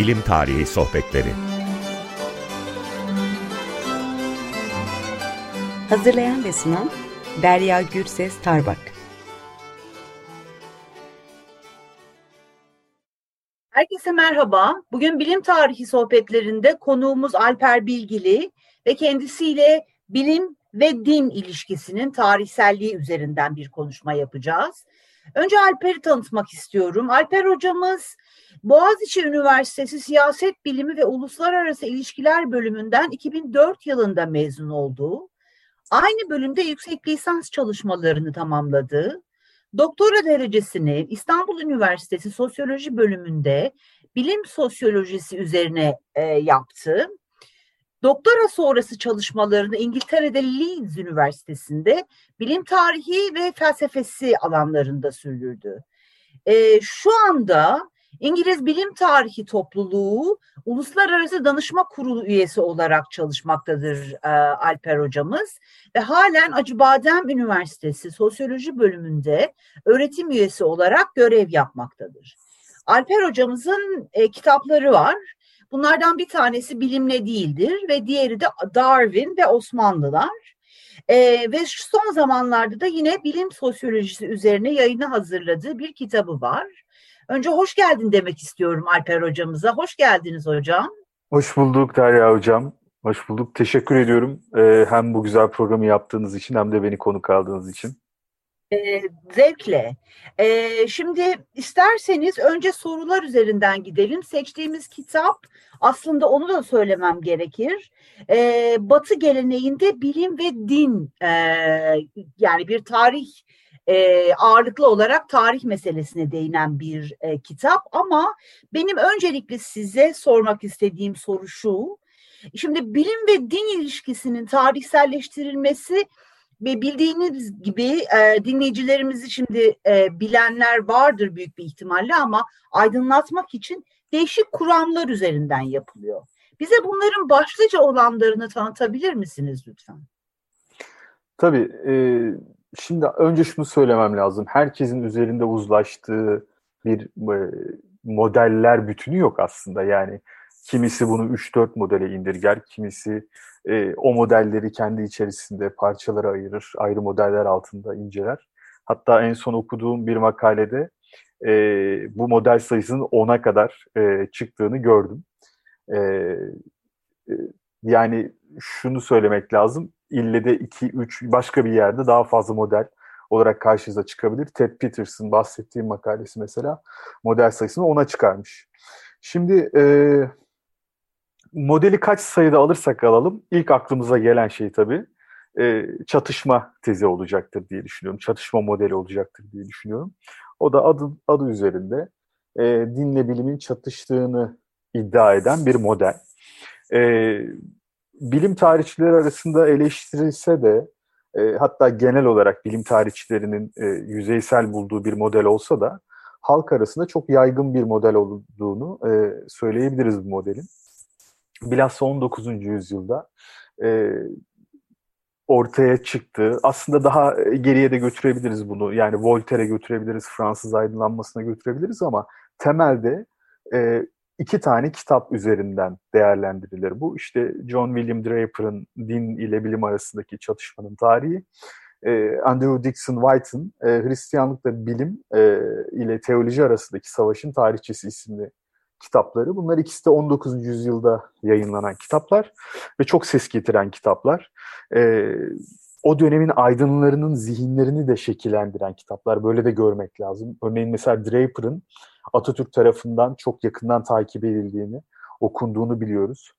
Bilim Tarihi Sohbetleri Hazırlayan ve sunan Derya Gürses Tarbak Herkese merhaba. Bugün bilim tarihi sohbetlerinde konuğumuz Alper Bilgili ve kendisiyle bilim ve din ilişkisinin tarihselliği üzerinden bir konuşma yapacağız. Önce Alper'i tanıtmak istiyorum. Alper hocamız Boğaziçi Üniversitesi Siyaset Bilimi ve Uluslararası İlişkiler bölümünden 2004 yılında mezun oldu. Aynı bölümde yüksek lisans çalışmalarını tamamladı. Doktora derecesini İstanbul Üniversitesi Sosyoloji bölümünde bilim sosyolojisi üzerine e, yaptı. Doktora sonrası çalışmalarını İngiltere'de Leeds Üniversitesi'nde bilim tarihi ve felsefesi alanlarında sürdürdü. E, şu anda İngiliz Bilim Tarihi Topluluğu Uluslararası Danışma Kurulu üyesi olarak çalışmaktadır e, Alper hocamız ve halen Acıbadem Üniversitesi Sosyoloji bölümünde öğretim üyesi olarak görev yapmaktadır. Alper hocamızın e, kitapları var. Bunlardan bir tanesi bilimle değildir ve diğeri de Darwin ve Osmanlılar. Ee, ve son zamanlarda da yine bilim sosyolojisi üzerine yayını hazırladığı bir kitabı var. Önce hoş geldin demek istiyorum Alper hocamıza. Hoş geldiniz hocam. Hoş bulduk Derya hocam. Hoş bulduk. Teşekkür ediyorum. Ee, hem bu güzel programı yaptığınız için hem de beni konuk aldığınız için. Ee, zevkle. Ee, şimdi isterseniz önce sorular üzerinden gidelim. Seçtiğimiz kitap aslında onu da söylemem gerekir. Ee, Batı geleneğinde bilim ve din e, yani bir tarih e, ağırlıklı olarak tarih meselesine değinen bir e, kitap ama benim öncelikle size sormak istediğim soru şu. Şimdi bilim ve din ilişkisinin tarihselleştirilmesi ve bildiğiniz gibi e, dinleyicilerimizi şimdi e, bilenler vardır büyük bir ihtimalle ama aydınlatmak için değişik kuramlar üzerinden yapılıyor. Bize bunların başlıca olanlarını tanıtabilir misiniz lütfen? Tabii. E, şimdi önce şunu söylemem lazım. Herkesin üzerinde uzlaştığı bir e, modeller bütünü yok aslında. Yani kimisi bunu 3-4 modele indirger, kimisi e, o modelleri kendi içerisinde parçalara ayırır, ayrı modeller altında inceler. Hatta en son okuduğum bir makalede e, bu model sayısının 10'a kadar e, çıktığını gördüm. E, e, yani şunu söylemek lazım, ille de 2-3 başka bir yerde daha fazla model olarak karşınıza çıkabilir. Ted Peterson bahsettiğim makalesi mesela model sayısını 10'a çıkarmış. Şimdi e, modeli kaç sayıda alırsak alalım ilk aklımıza gelen şey tabii e, çatışma tezi olacaktır diye düşünüyorum. Çatışma modeli olacaktır diye düşünüyorum. O da adı, adı üzerinde e, dinle bilimin çatıştığını iddia eden bir model. E, bilim tarihçileri arasında eleştirilse de e, hatta genel olarak bilim tarihçilerinin e, yüzeysel bulduğu bir model olsa da halk arasında çok yaygın bir model olduğunu e, söyleyebiliriz bu modelin bilhassa 19. yüzyılda e, ortaya çıktı. Aslında daha geriye de götürebiliriz bunu. Yani Voltaire'e götürebiliriz, Fransız aydınlanmasına götürebiliriz ama temelde e, iki tane kitap üzerinden değerlendirilir bu. İşte John William Draper'ın din ile bilim arasındaki çatışmanın tarihi, e, Andrew Dixon White'ın e, Hristiyanlıkla bilim e, ile teoloji arasındaki savaşın tarihçesi isimli kitapları. Bunlar ikisi de 19. yüzyılda yayınlanan kitaplar ve çok ses getiren kitaplar. Ee, o dönemin aydınlarının zihinlerini de şekillendiren kitaplar. Böyle de görmek lazım. Örneğin mesela Draper'ın Atatürk tarafından çok yakından takip edildiğini, okunduğunu biliyoruz.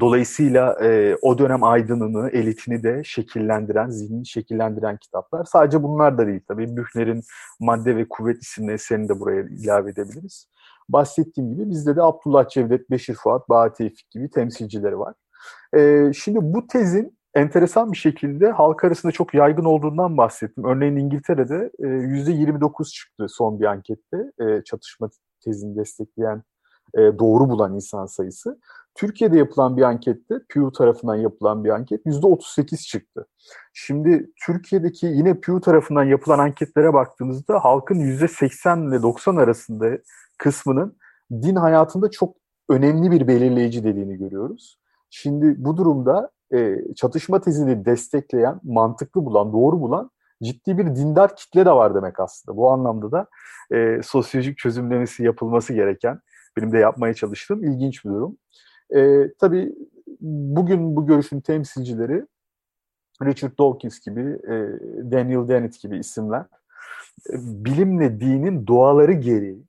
Dolayısıyla e, o dönem aydınını, elitini de şekillendiren, zihnini şekillendiren kitaplar. Sadece bunlar da değil tabii. Büchner'in Madde ve Kuvvet isimli eserini de buraya ilave edebiliriz bahsettiğim gibi bizde de Abdullah Cevdet, Beşir Fuat, Bahat Tevfik gibi temsilcileri var. E, şimdi bu tezin enteresan bir şekilde halk arasında çok yaygın olduğundan bahsettim. Örneğin İngiltere'de e, %29 çıktı son bir ankette e, çatışma tezini destekleyen, e, doğru bulan insan sayısı. Türkiye'de yapılan bir ankette, Pew tarafından yapılan bir anket %38 çıktı. Şimdi Türkiye'deki yine Pew tarafından yapılan anketlere baktığınızda halkın %80 ile 90 arasında kısmının din hayatında çok önemli bir belirleyici dediğini görüyoruz. Şimdi bu durumda e, çatışma tezini destekleyen, mantıklı bulan, doğru bulan ciddi bir dindar kitle de var demek aslında. Bu anlamda da e, sosyolojik çözümlemesi yapılması gereken, benim de yapmaya çalıştığım ilginç bir durum. E, tabii bugün bu görüşün temsilcileri Richard Dawkins gibi, e, Daniel Dennett gibi isimler e, bilimle dinin doğaları gereği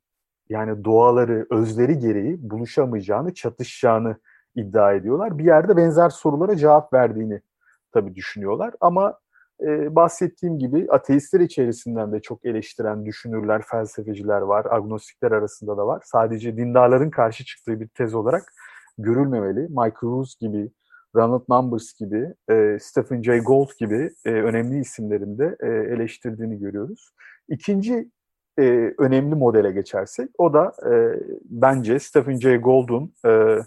yani doğaları, özleri gereği buluşamayacağını, çatışacağını iddia ediyorlar. Bir yerde benzer sorulara cevap verdiğini tabii düşünüyorlar ama e, bahsettiğim gibi ateistler içerisinden de çok eleştiren düşünürler, felsefeciler var, agnostikler arasında da var. Sadece dindarların karşı çıktığı bir tez olarak görülmemeli. Mike Roos gibi, Ronald Numbers gibi, e, Stephen Jay Gould gibi e, önemli isimlerin de e, eleştirdiğini görüyoruz. İkinci e, önemli modele geçersek, o da e, bence Stephen Jay Gould'un e,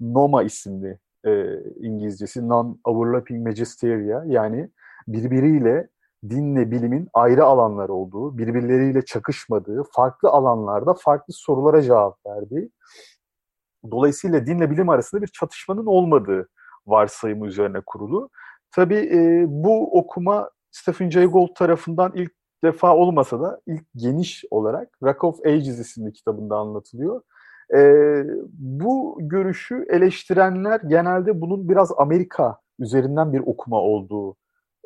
NOMA isimli e, İngilizcesi Non-Overlapping Magisteria yani birbiriyle dinle bilimin ayrı alanlar olduğu, birbirleriyle çakışmadığı, farklı alanlarda farklı sorulara cevap verdiği, dolayısıyla dinle bilim arasında bir çatışmanın olmadığı varsayımı üzerine kurulu. Tabii e, bu okuma Stephen Jay Gould tarafından ilk defa olmasa da ilk geniş olarak Rock of Ages isimli kitabında anlatılıyor. E, bu görüşü eleştirenler genelde bunun biraz Amerika üzerinden bir okuma olduğu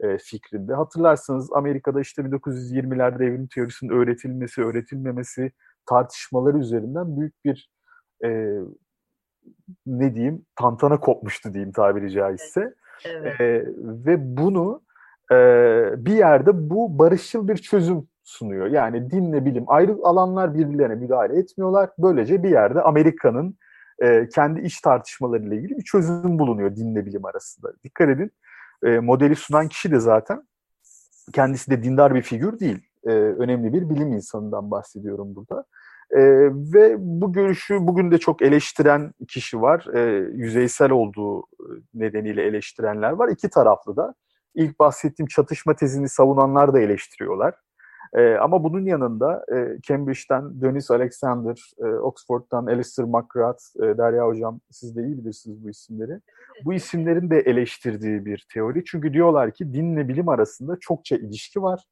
e, fikrinde. Hatırlarsanız Amerika'da işte 1920'lerde evrim teorisinin öğretilmesi, öğretilmemesi tartışmaları üzerinden büyük bir e, ne diyeyim tantana kopmuştu diyeyim tabiri caizse. Evet. E, ve bunu e, bir yerde bu barışçıl bir çözüm sunuyor. Yani dinle bilim ayrı alanlar birbirlerine müdahale etmiyorlar. Böylece bir yerde Amerika'nın e, kendi iç tartışmalarıyla ilgili bir çözüm bulunuyor dinle bilim arasında. Dikkat edin e, modeli sunan kişi de zaten kendisi de dindar bir figür değil. E, önemli bir bilim insanından bahsediyorum burada. E, ve bu görüşü bugün de çok eleştiren kişi var. E, yüzeysel olduğu nedeniyle eleştirenler var. İki taraflı da. İlk bahsettiğim çatışma tezini savunanlar da eleştiriyorlar. E, ama bunun yanında e, Cambridge'den Deniz Alexander, e, Oxford'dan Alistair McGrath, e, Derya Hocam siz de iyi bilirsiniz bu isimleri. Bu isimlerin de eleştirdiği bir teori. Çünkü diyorlar ki dinle bilim arasında çokça ilişki var.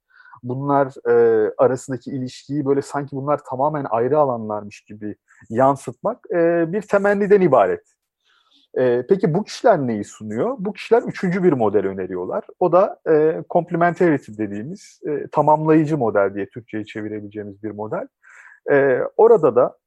Bunlar e, arasındaki ilişkiyi böyle sanki bunlar tamamen ayrı alanlarmış gibi yansıtmak e, bir temenniden ibaret. E, peki bu kişiler neyi sunuyor? Bu kişiler üçüncü bir model öneriyorlar. O da e, complementarity dediğimiz e, tamamlayıcı model diye Türkçe'ye çevirebileceğimiz bir model. E, orada da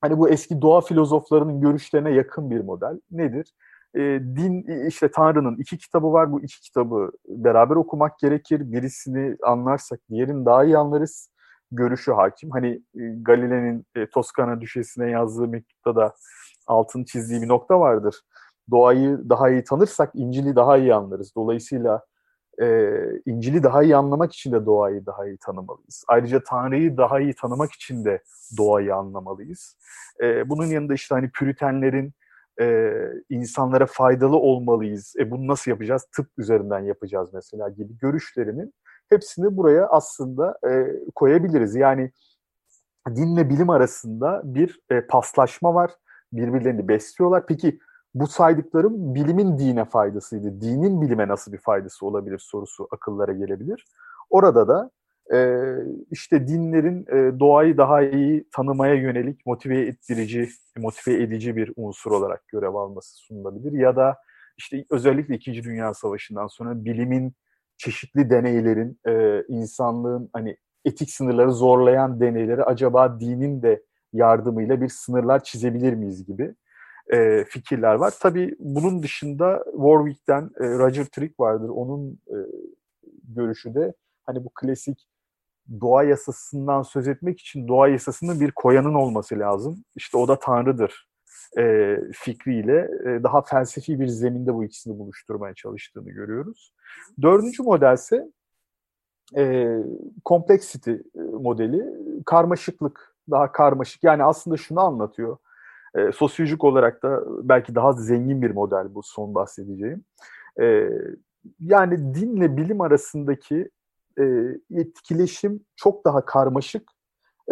hani bu eski doğa filozoflarının görüşlerine yakın bir model. Nedir? E, din işte Tanrı'nın iki kitabı var. Bu iki kitabı beraber okumak gerekir. Birisini anlarsak diğerini daha iyi anlarız. Görüşü hakim. Hani e, Galile'nin e, Toskana düşesine yazdığı mektupta da altını çizdiği bir nokta vardır. Doğayı daha iyi tanırsak İncil'i daha iyi anlarız. Dolayısıyla e, İncil'i daha iyi anlamak için de doğayı daha iyi tanımalıyız. Ayrıca Tanrı'yı daha iyi tanımak için de doğayı anlamalıyız. E, bunun yanında işte hani Püritenlerin e, insanlara faydalı olmalıyız. E bunu nasıl yapacağız? Tıp üzerinden yapacağız mesela gibi görüşlerinin hepsini buraya aslında e, koyabiliriz. Yani dinle bilim arasında bir e, paslaşma var birbirlerini besliyorlar. Peki bu saydıklarım bilimin dine faydasıydı. Dinin bilime nasıl bir faydası olabilir sorusu akıllara gelebilir. Orada da e, işte dinlerin e, doğayı daha iyi tanımaya yönelik motive ettirici, motive edici bir unsur olarak görev alması sunulabilir. Ya da işte özellikle İkinci Dünya Savaşı'ndan sonra bilimin çeşitli deneylerin, e, insanlığın hani etik sınırları zorlayan deneyleri acaba dinin de yardımıyla bir sınırlar çizebilir miyiz gibi e, fikirler var. Tabii bunun dışında Warwick'ten e, Roger Trick vardır. Onun e, görüşü de hani bu klasik doğa yasasından söz etmek için doğa yasasının bir koyanın olması lazım. İşte o da Tanrı'dır e, fikriyle e, daha felsefi bir zeminde bu ikisini buluşturmaya çalıştığını görüyoruz. Dördüncü modelse e, complexity modeli, karmaşıklık daha karmaşık. Yani aslında şunu anlatıyor. E, sosyolojik olarak da belki daha zengin bir model bu son bahsedeceğim. E, yani dinle bilim arasındaki e, etkileşim çok daha karmaşık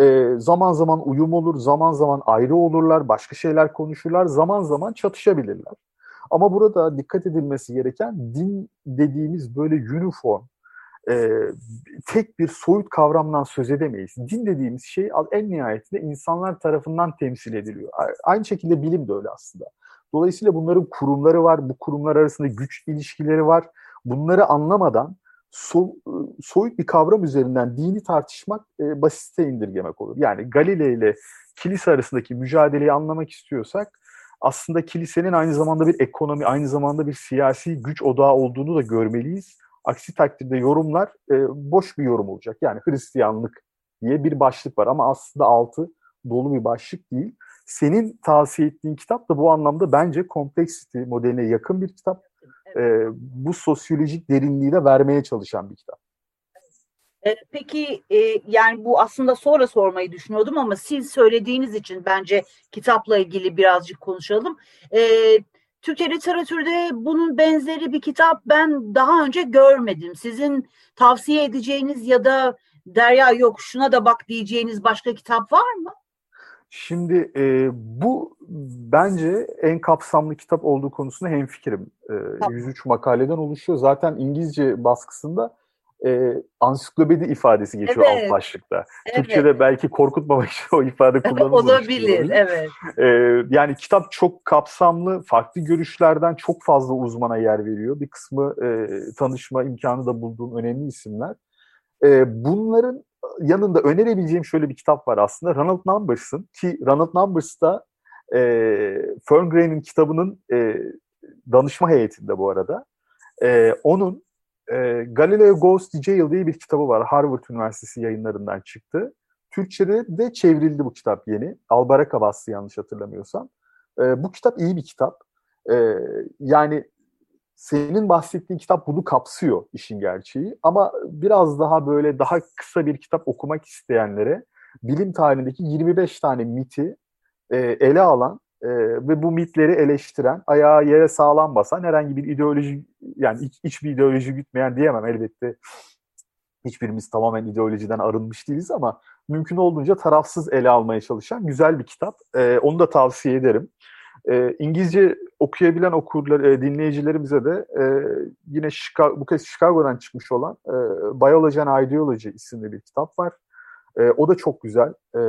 E, zaman zaman uyum olur, zaman zaman ayrı olurlar, başka şeyler konuşurlar, zaman zaman çatışabilirler. Ama burada dikkat edilmesi gereken din dediğimiz böyle uniform, e, tek bir soyut kavramdan söz edemeyiz. Din dediğimiz şey en nihayetinde insanlar tarafından temsil ediliyor. Aynı şekilde bilim de öyle aslında. Dolayısıyla bunların kurumları var, bu kurumlar arasında güç ilişkileri var. Bunları anlamadan so, soyut bir kavram üzerinden dini tartışmak e, basite indirgemek olur. Yani Galile ile kilise arasındaki mücadeleyi anlamak istiyorsak aslında kilisenin aynı zamanda bir ekonomi, aynı zamanda bir siyasi güç odağı olduğunu da görmeliyiz. Aksi takdirde yorumlar e, boş bir yorum olacak. Yani Hristiyanlık diye bir başlık var ama aslında altı dolu bir başlık değil. Senin tavsiye ettiğin kitap da bu anlamda bence Complexity modeline yakın bir kitap. Evet. E, bu sosyolojik derinliği de vermeye çalışan bir kitap. E, peki e, yani bu aslında sonra sormayı düşünüyordum ama siz söylediğiniz için bence kitapla ilgili birazcık konuşalım. Türkçe literatürde bunun benzeri bir kitap ben daha önce görmedim. Sizin tavsiye edeceğiniz ya da Derya yok şuna da bak diyeceğiniz başka kitap var mı? Şimdi e, bu bence en kapsamlı kitap olduğu konusunda hemfikirim. E, tamam. 103 makaleden oluşuyor. Zaten İngilizce baskısında e, ansiklopedi ifadesi geçiyor evet. alt başlıkta. Evet. Türkçe'de belki korkutmamak için o ifade kullanılmış. Olabilir, evet. E, yani kitap çok kapsamlı, farklı görüşlerden çok fazla uzmana yer veriyor. Bir kısmı e, tanışma imkanı da bulduğum önemli isimler. E, bunların yanında önerebileceğim şöyle bir kitap var aslında. Ronald Numbers'ın ki Ronald Numbers da e, Ferngren'in kitabının e, danışma heyetinde bu arada. E, onun e, Galileo Goes to Jail diye bir kitabı var. Harvard Üniversitesi yayınlarından çıktı. Türkçe'de de çevrildi bu kitap yeni. Albaraka bastı yanlış hatırlamıyorsam. E, bu kitap iyi bir kitap. E, yani senin bahsettiğin kitap bunu kapsıyor işin gerçeği. Ama biraz daha böyle daha kısa bir kitap okumak isteyenlere bilim tarihindeki 25 tane miti e, ele alan e, ve bu mitleri eleştiren, ayağı yere sağlam basan herhangi bir ideoloji yani iç, iç bir ideoloji gütmeyen diyemem elbette. Hiçbirimiz tamamen ideolojiden arınmış değiliz ama mümkün olduğunca tarafsız ele almaya çalışan güzel bir kitap. E, onu da tavsiye ederim. E, İngilizce okuyabilen okurlar, e, dinleyicilerimize de e, yine Chicago, bu kez Chicago'dan çıkmış olan e, Biology and Ideology isimli bir kitap var. E, o da çok güzel. E,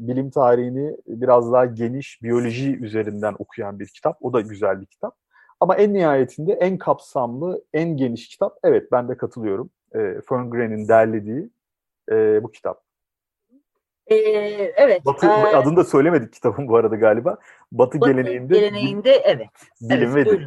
bilim tarihini biraz daha geniş biyoloji üzerinden okuyan bir kitap. O da güzel bir kitap. Ama en nihayetinde en kapsamlı, en geniş kitap, evet ben de katılıyorum. E, Ferngren'in derlediği e, bu kitap. Ee, evet. Batı, e, adını da söylemedik kitabın bu arada galiba. Batı, Batı geleneğinde. Geleneğinde evet. Bilim evet, ve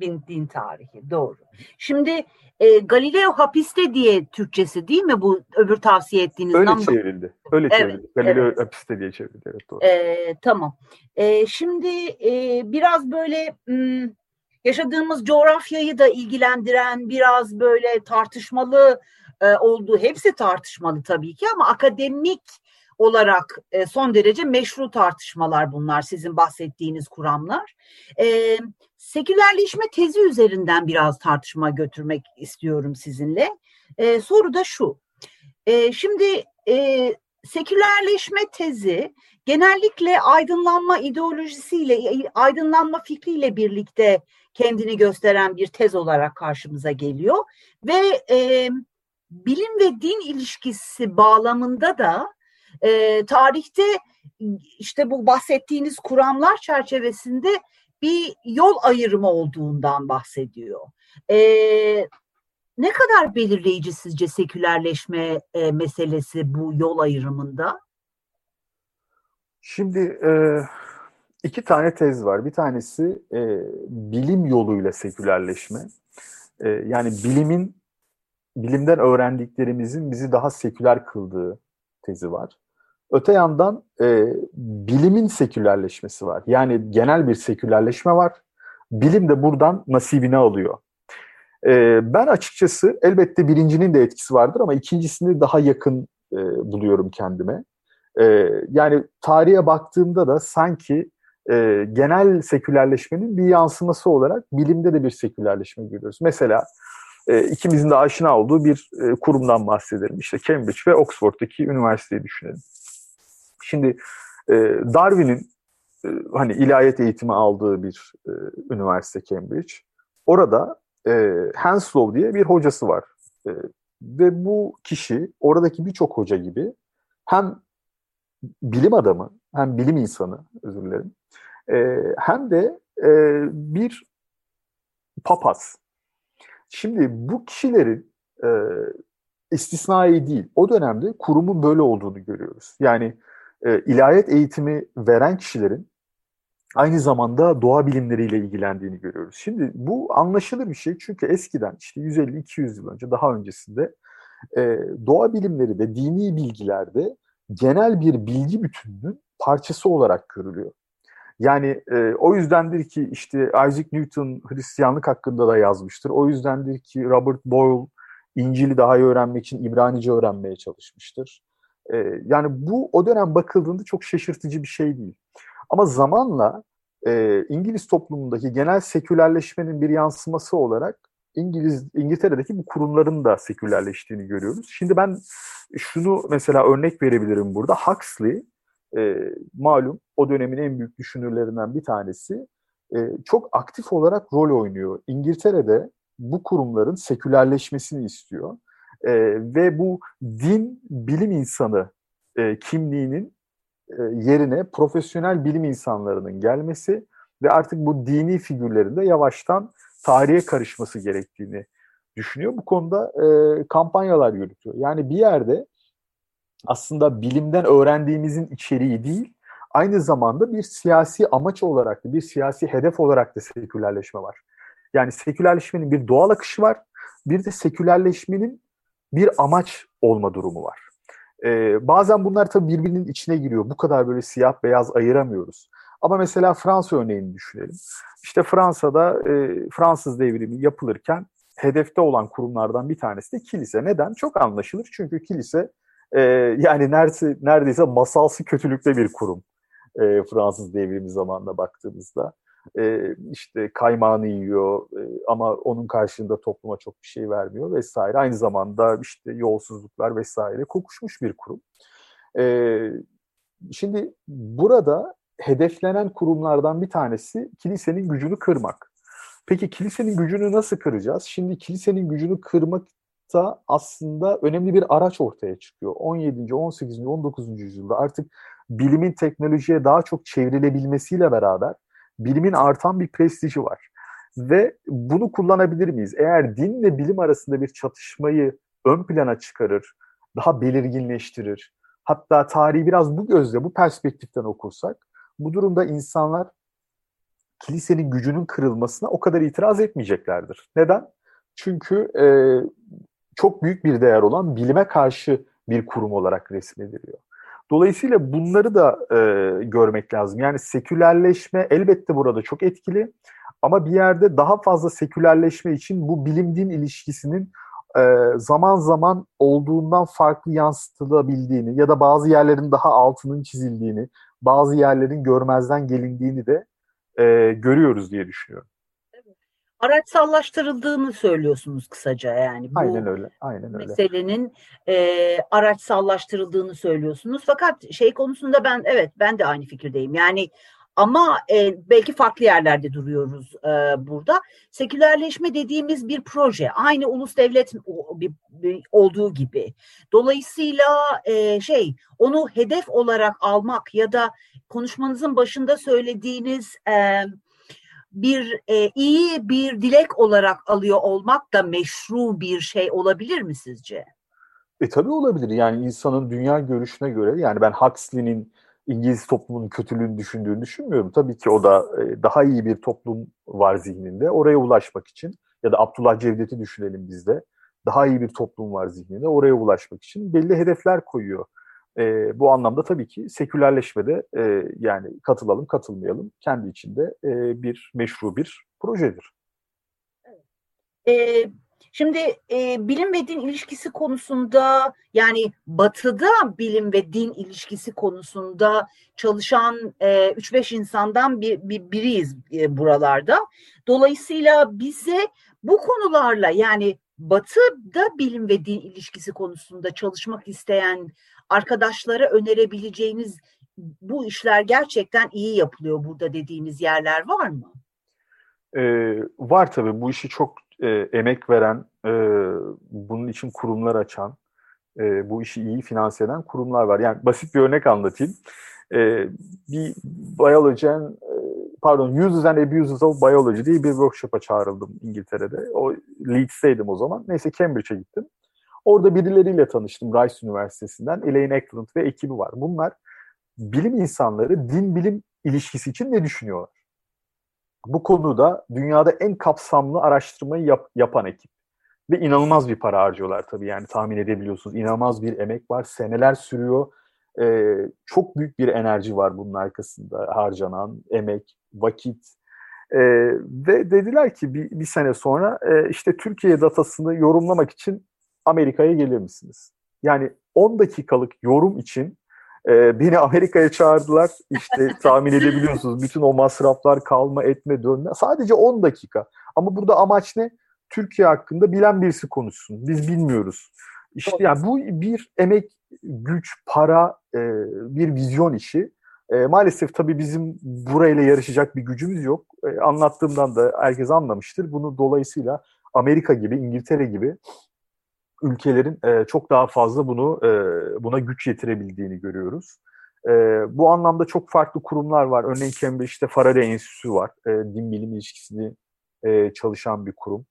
din. Din, tarihi doğru. Şimdi e, Galileo hapiste diye Türkçesi değil mi bu öbür tavsiye ettiğiniz? Öyle number? çevrildi. Öyle evet, çevrildi. Galileo evet. hapiste diye çevrildi. Evet doğru. E, tamam. E, şimdi e, biraz böyle m, yaşadığımız coğrafyayı da ilgilendiren biraz böyle tartışmalı e, olduğu hepsi tartışmalı tabii ki ama akademik olarak e, son derece meşru tartışmalar bunlar sizin bahsettiğiniz kuramlar. E, sekülerleşme tezi üzerinden biraz tartışma götürmek istiyorum sizinle. E, soru da şu. E, şimdi e, sekülerleşme tezi genellikle aydınlanma ideolojisiyle, aydınlanma fikriyle birlikte kendini gösteren bir tez olarak karşımıza geliyor ve e, bilim ve din ilişkisi bağlamında da e, tarihte işte bu bahsettiğiniz kuramlar çerçevesinde bir yol ayrımı olduğundan bahsediyor. E, ne kadar belirleyici sizce sekülerleşme e, meselesi bu yol ayrımında? Şimdi e, iki tane tez var. Bir tanesi e, bilim yoluyla sekülerleşme. E, yani bilimin bilimden öğrendiklerimizin bizi daha seküler kıldığı tezi var. Öte yandan e, bilimin sekülerleşmesi var. Yani genel bir sekülerleşme var. Bilim de buradan nasibini alıyor. E, ben açıkçası elbette birincinin de etkisi vardır ama ikincisini daha yakın e, buluyorum kendime. E, yani tarihe baktığımda da sanki e, genel sekülerleşmenin bir yansıması olarak bilimde de bir sekülerleşme görüyoruz. Mesela e, ikimizin de aşina olduğu bir e, kurumdan bahsedelim. İşte Cambridge ve Oxford'daki üniversiteyi düşünelim. Şimdi e, Darwin'in e, hani ilahiyat eğitimi aldığı bir e, üniversite Cambridge. Orada e, Henslow diye bir hocası var. E, ve bu kişi oradaki birçok hoca gibi hem bilim adamı hem bilim insanı özür dilerim e, hem de e, bir papaz. Şimdi bu kişilerin e, istisnai değil. O dönemde kurumun böyle olduğunu görüyoruz. Yani e, ilahiyat eğitimi veren kişilerin aynı zamanda doğa bilimleriyle ilgilendiğini görüyoruz. Şimdi bu anlaşılır bir şey çünkü eskiden işte 150-200 yıl önce daha öncesinde e, doğa bilimleri de dini bilgilerde genel bir bilgi bütününün parçası olarak görülüyor. Yani e, o yüzdendir ki işte Isaac Newton Hristiyanlık hakkında da yazmıştır. O yüzdendir ki Robert Boyle İncil'i daha iyi öğrenmek için İbranice öğrenmeye çalışmıştır. E, yani bu o dönem bakıldığında çok şaşırtıcı bir şey değil. Ama zamanla e, İngiliz toplumundaki genel sekülerleşmenin bir yansıması olarak İngiliz İngiltere'deki bu kurumların da sekülerleştiğini görüyoruz. Şimdi ben şunu mesela örnek verebilirim burada. Huxley e, malum o dönemin en büyük düşünürlerinden bir tanesi e, çok aktif olarak rol oynuyor. İngiltere'de bu kurumların sekülerleşmesini istiyor. E, ve bu din bilim insanı e, kimliğinin e, yerine profesyonel bilim insanlarının gelmesi ve artık bu dini figürlerin de yavaştan tarihe karışması gerektiğini düşünüyor. Bu konuda e, kampanyalar yürütüyor. Yani bir yerde aslında bilimden öğrendiğimizin içeriği değil, aynı zamanda bir siyasi amaç olarak da, bir siyasi hedef olarak da sekülerleşme var. Yani sekülerleşmenin bir doğal akışı var, bir de sekülerleşmenin bir amaç olma durumu var. Ee, bazen bunlar tabii birbirinin içine giriyor. Bu kadar böyle siyah beyaz ayıramıyoruz. Ama mesela Fransa örneğini düşünelim. İşte Fransa'da e, Fransız devrimi yapılırken hedefte olan kurumlardan bir tanesi de kilise. Neden? Çok anlaşılır. Çünkü kilise e, yani neredeyse, neredeyse masalsı kötülükte bir kurum. E, Fransız devrimi zamanında baktığımızda. E, işte kaymağını yiyor e, ama onun karşılığında topluma çok bir şey vermiyor vesaire. Aynı zamanda işte yolsuzluklar vesaire kokuşmuş bir kurum. E, şimdi burada hedeflenen kurumlardan bir tanesi kilisenin gücünü kırmak. Peki kilisenin gücünü nasıl kıracağız? Şimdi kilisenin gücünü kırmak da aslında önemli bir araç ortaya çıkıyor. 17. 18. 19. yüzyılda artık bilimin teknolojiye daha çok çevrilebilmesiyle beraber bilimin artan bir prestiji var. Ve bunu kullanabilir miyiz? Eğer dinle bilim arasında bir çatışmayı ön plana çıkarır, daha belirginleştirir, hatta tarihi biraz bu gözle, bu perspektiften okursak, bu durumda insanlar kilisenin gücünün kırılmasına o kadar itiraz etmeyeceklerdir. Neden? Çünkü e, çok büyük bir değer olan bilime karşı bir kurum olarak resmediliyor. Dolayısıyla bunları da e, görmek lazım. Yani sekülerleşme elbette burada çok etkili ama bir yerde daha fazla sekülerleşme için bu bilim-din ilişkisinin e, zaman zaman olduğundan farklı yansıtılabildiğini ya da bazı yerlerin daha altının çizildiğini, bazı yerlerin görmezden gelindiğini de e, görüyoruz diye düşünüyorum araçsallaştırıldığını söylüyorsunuz kısaca yani. Bu aynen öyle. Aynen öyle. Meselenin e, araçsallaştırıldığını söylüyorsunuz. Fakat şey konusunda ben evet ben de aynı fikirdeyim. Yani ama e, belki farklı yerlerde duruyoruz e, burada. Sekülerleşme dediğimiz bir proje. Aynı ulus devlet olduğu gibi. Dolayısıyla e, şey onu hedef olarak almak ya da konuşmanızın başında söylediğiniz e, bir e, iyi bir dilek olarak alıyor olmak da meşru bir şey olabilir mi sizce? E tabii olabilir. Yani insanın dünya görüşüne göre yani ben Huxley'nin İngiliz toplumunun kötülüğünü düşündüğünü düşünmüyorum. Tabii ki o da e, daha iyi bir toplum var zihninde. Oraya ulaşmak için ya da Abdullah Cevdet'i düşünelim bizde. Daha iyi bir toplum var zihninde. Oraya ulaşmak için belli hedefler koyuyor. E, bu anlamda tabii ki sekülerleşmede e, yani katılalım katılmayalım kendi içinde e, bir meşru bir projedir. E, şimdi e, bilim ve din ilişkisi konusunda yani batıda bilim ve din ilişkisi konusunda çalışan e, 3-5 insandan bir, bir biriyiz e, buralarda. Dolayısıyla bize bu konularla yani batıda bilim ve din ilişkisi konusunda çalışmak isteyen arkadaşlara önerebileceğiniz bu işler gerçekten iyi yapılıyor burada dediğiniz yerler var mı? Ee, var tabii. Bu işi çok e, emek veren, e, bunun için kurumlar açan, e, bu işi iyi finanse eden kurumlar var. Yani basit bir örnek anlatayım. E, bir biyolojen, e, pardon Uses and Abuses of Biology diye bir workshop'a çağrıldım İngiltere'de. O Leeds'teydim o zaman. Neyse Cambridge'e gittim. Orada birileriyle tanıştım Rice Üniversitesi'nden. Elaine Eklund ve ekibi var. Bunlar bilim insanları din bilim ilişkisi için ne düşünüyorlar? Bu konuda dünyada en kapsamlı araştırmayı yap, yapan ekip. Ve inanılmaz bir para harcıyorlar tabii yani tahmin edebiliyorsunuz. İnanılmaz bir emek var. Seneler sürüyor. Ee, çok büyük bir enerji var bunun arkasında harcanan emek, vakit. Ee, ve dediler ki bir, bir sene sonra e, işte Türkiye datasını yorumlamak için Amerika'ya gelir misiniz? Yani 10 dakikalık yorum için e, beni Amerika'ya çağırdılar. İşte tahmin edebiliyorsunuz bütün o masraflar kalma etme dönme. Sadece 10 dakika. Ama burada amaç ne? Türkiye hakkında bilen birisi konuşsun. Biz bilmiyoruz. İşte yani bu bir emek, güç, para, e, bir vizyon işi. E, maalesef tabii bizim burayla yarışacak bir gücümüz yok. E, anlattığımdan da herkes anlamıştır. Bunu dolayısıyla Amerika gibi, İngiltere gibi ülkelerin e, çok daha fazla bunu e, buna güç yetirebildiğini görüyoruz. E, bu anlamda çok farklı kurumlar var. Örneğin Cambridge'de Faraday Enstitüsü var. E, din bilim ilişkisini e, çalışan bir kurum.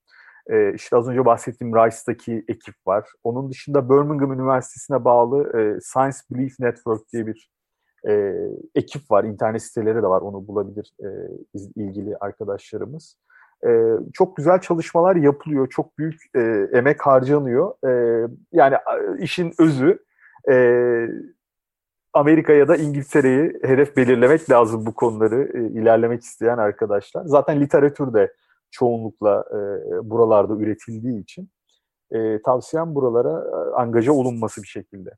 E, işte az önce bahsettiğim Rice'daki ekip var. Onun dışında Birmingham Üniversitesi'ne bağlı e, Science Belief Network diye bir e, ekip var. İnternet siteleri de var. Onu bulabilir e, ilgili arkadaşlarımız. E, çok güzel çalışmalar yapılıyor. Çok büyük e, emek harcanıyor. E, yani işin özü e, Amerika ya da İngiltere'yi hedef belirlemek lazım bu konuları e, ilerlemek isteyen arkadaşlar. Zaten literatür de çoğunlukla e, buralarda üretildiği için e, tavsiyem buralara e, angaja olunması bir şekilde.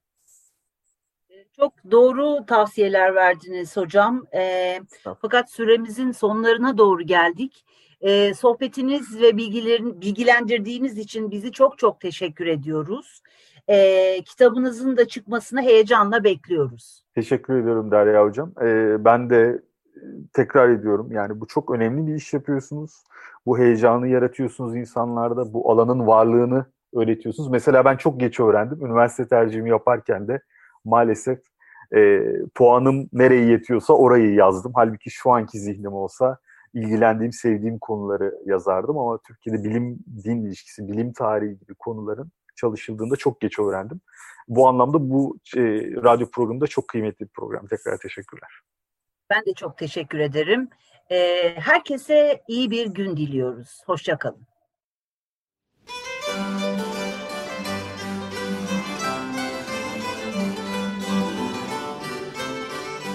Çok doğru tavsiyeler verdiniz hocam. E, fakat süremizin sonlarına doğru geldik. E, sohbetiniz ve bilgilerin bilgilendirdiğiniz için bizi çok çok teşekkür ediyoruz. E, kitabınızın da çıkmasını heyecanla bekliyoruz. Teşekkür ediyorum Derya Hocam. E, ben de tekrar ediyorum yani bu çok önemli bir iş yapıyorsunuz. Bu heyecanı yaratıyorsunuz insanlarda. Bu alanın varlığını öğretiyorsunuz. Mesela ben çok geç öğrendim. Üniversite tercihimi yaparken de maalesef e, puanım nereye yetiyorsa orayı yazdım. Halbuki şu anki zihnim olsa ilgilendiğim, sevdiğim konuları yazardım ama Türkiye'de bilim din ilişkisi, bilim tarihi gibi konuların çalışıldığında çok geç öğrendim. Bu anlamda bu e, radyo programında çok kıymetli bir program. Tekrar teşekkürler. Ben de çok teşekkür ederim. E, herkese iyi bir gün diliyoruz. Hoşçakalın.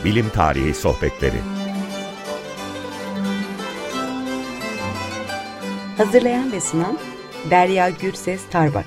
Bilim Tarihi Sohbetleri Hazırlayan ve sunan Derya Gürses Tarbak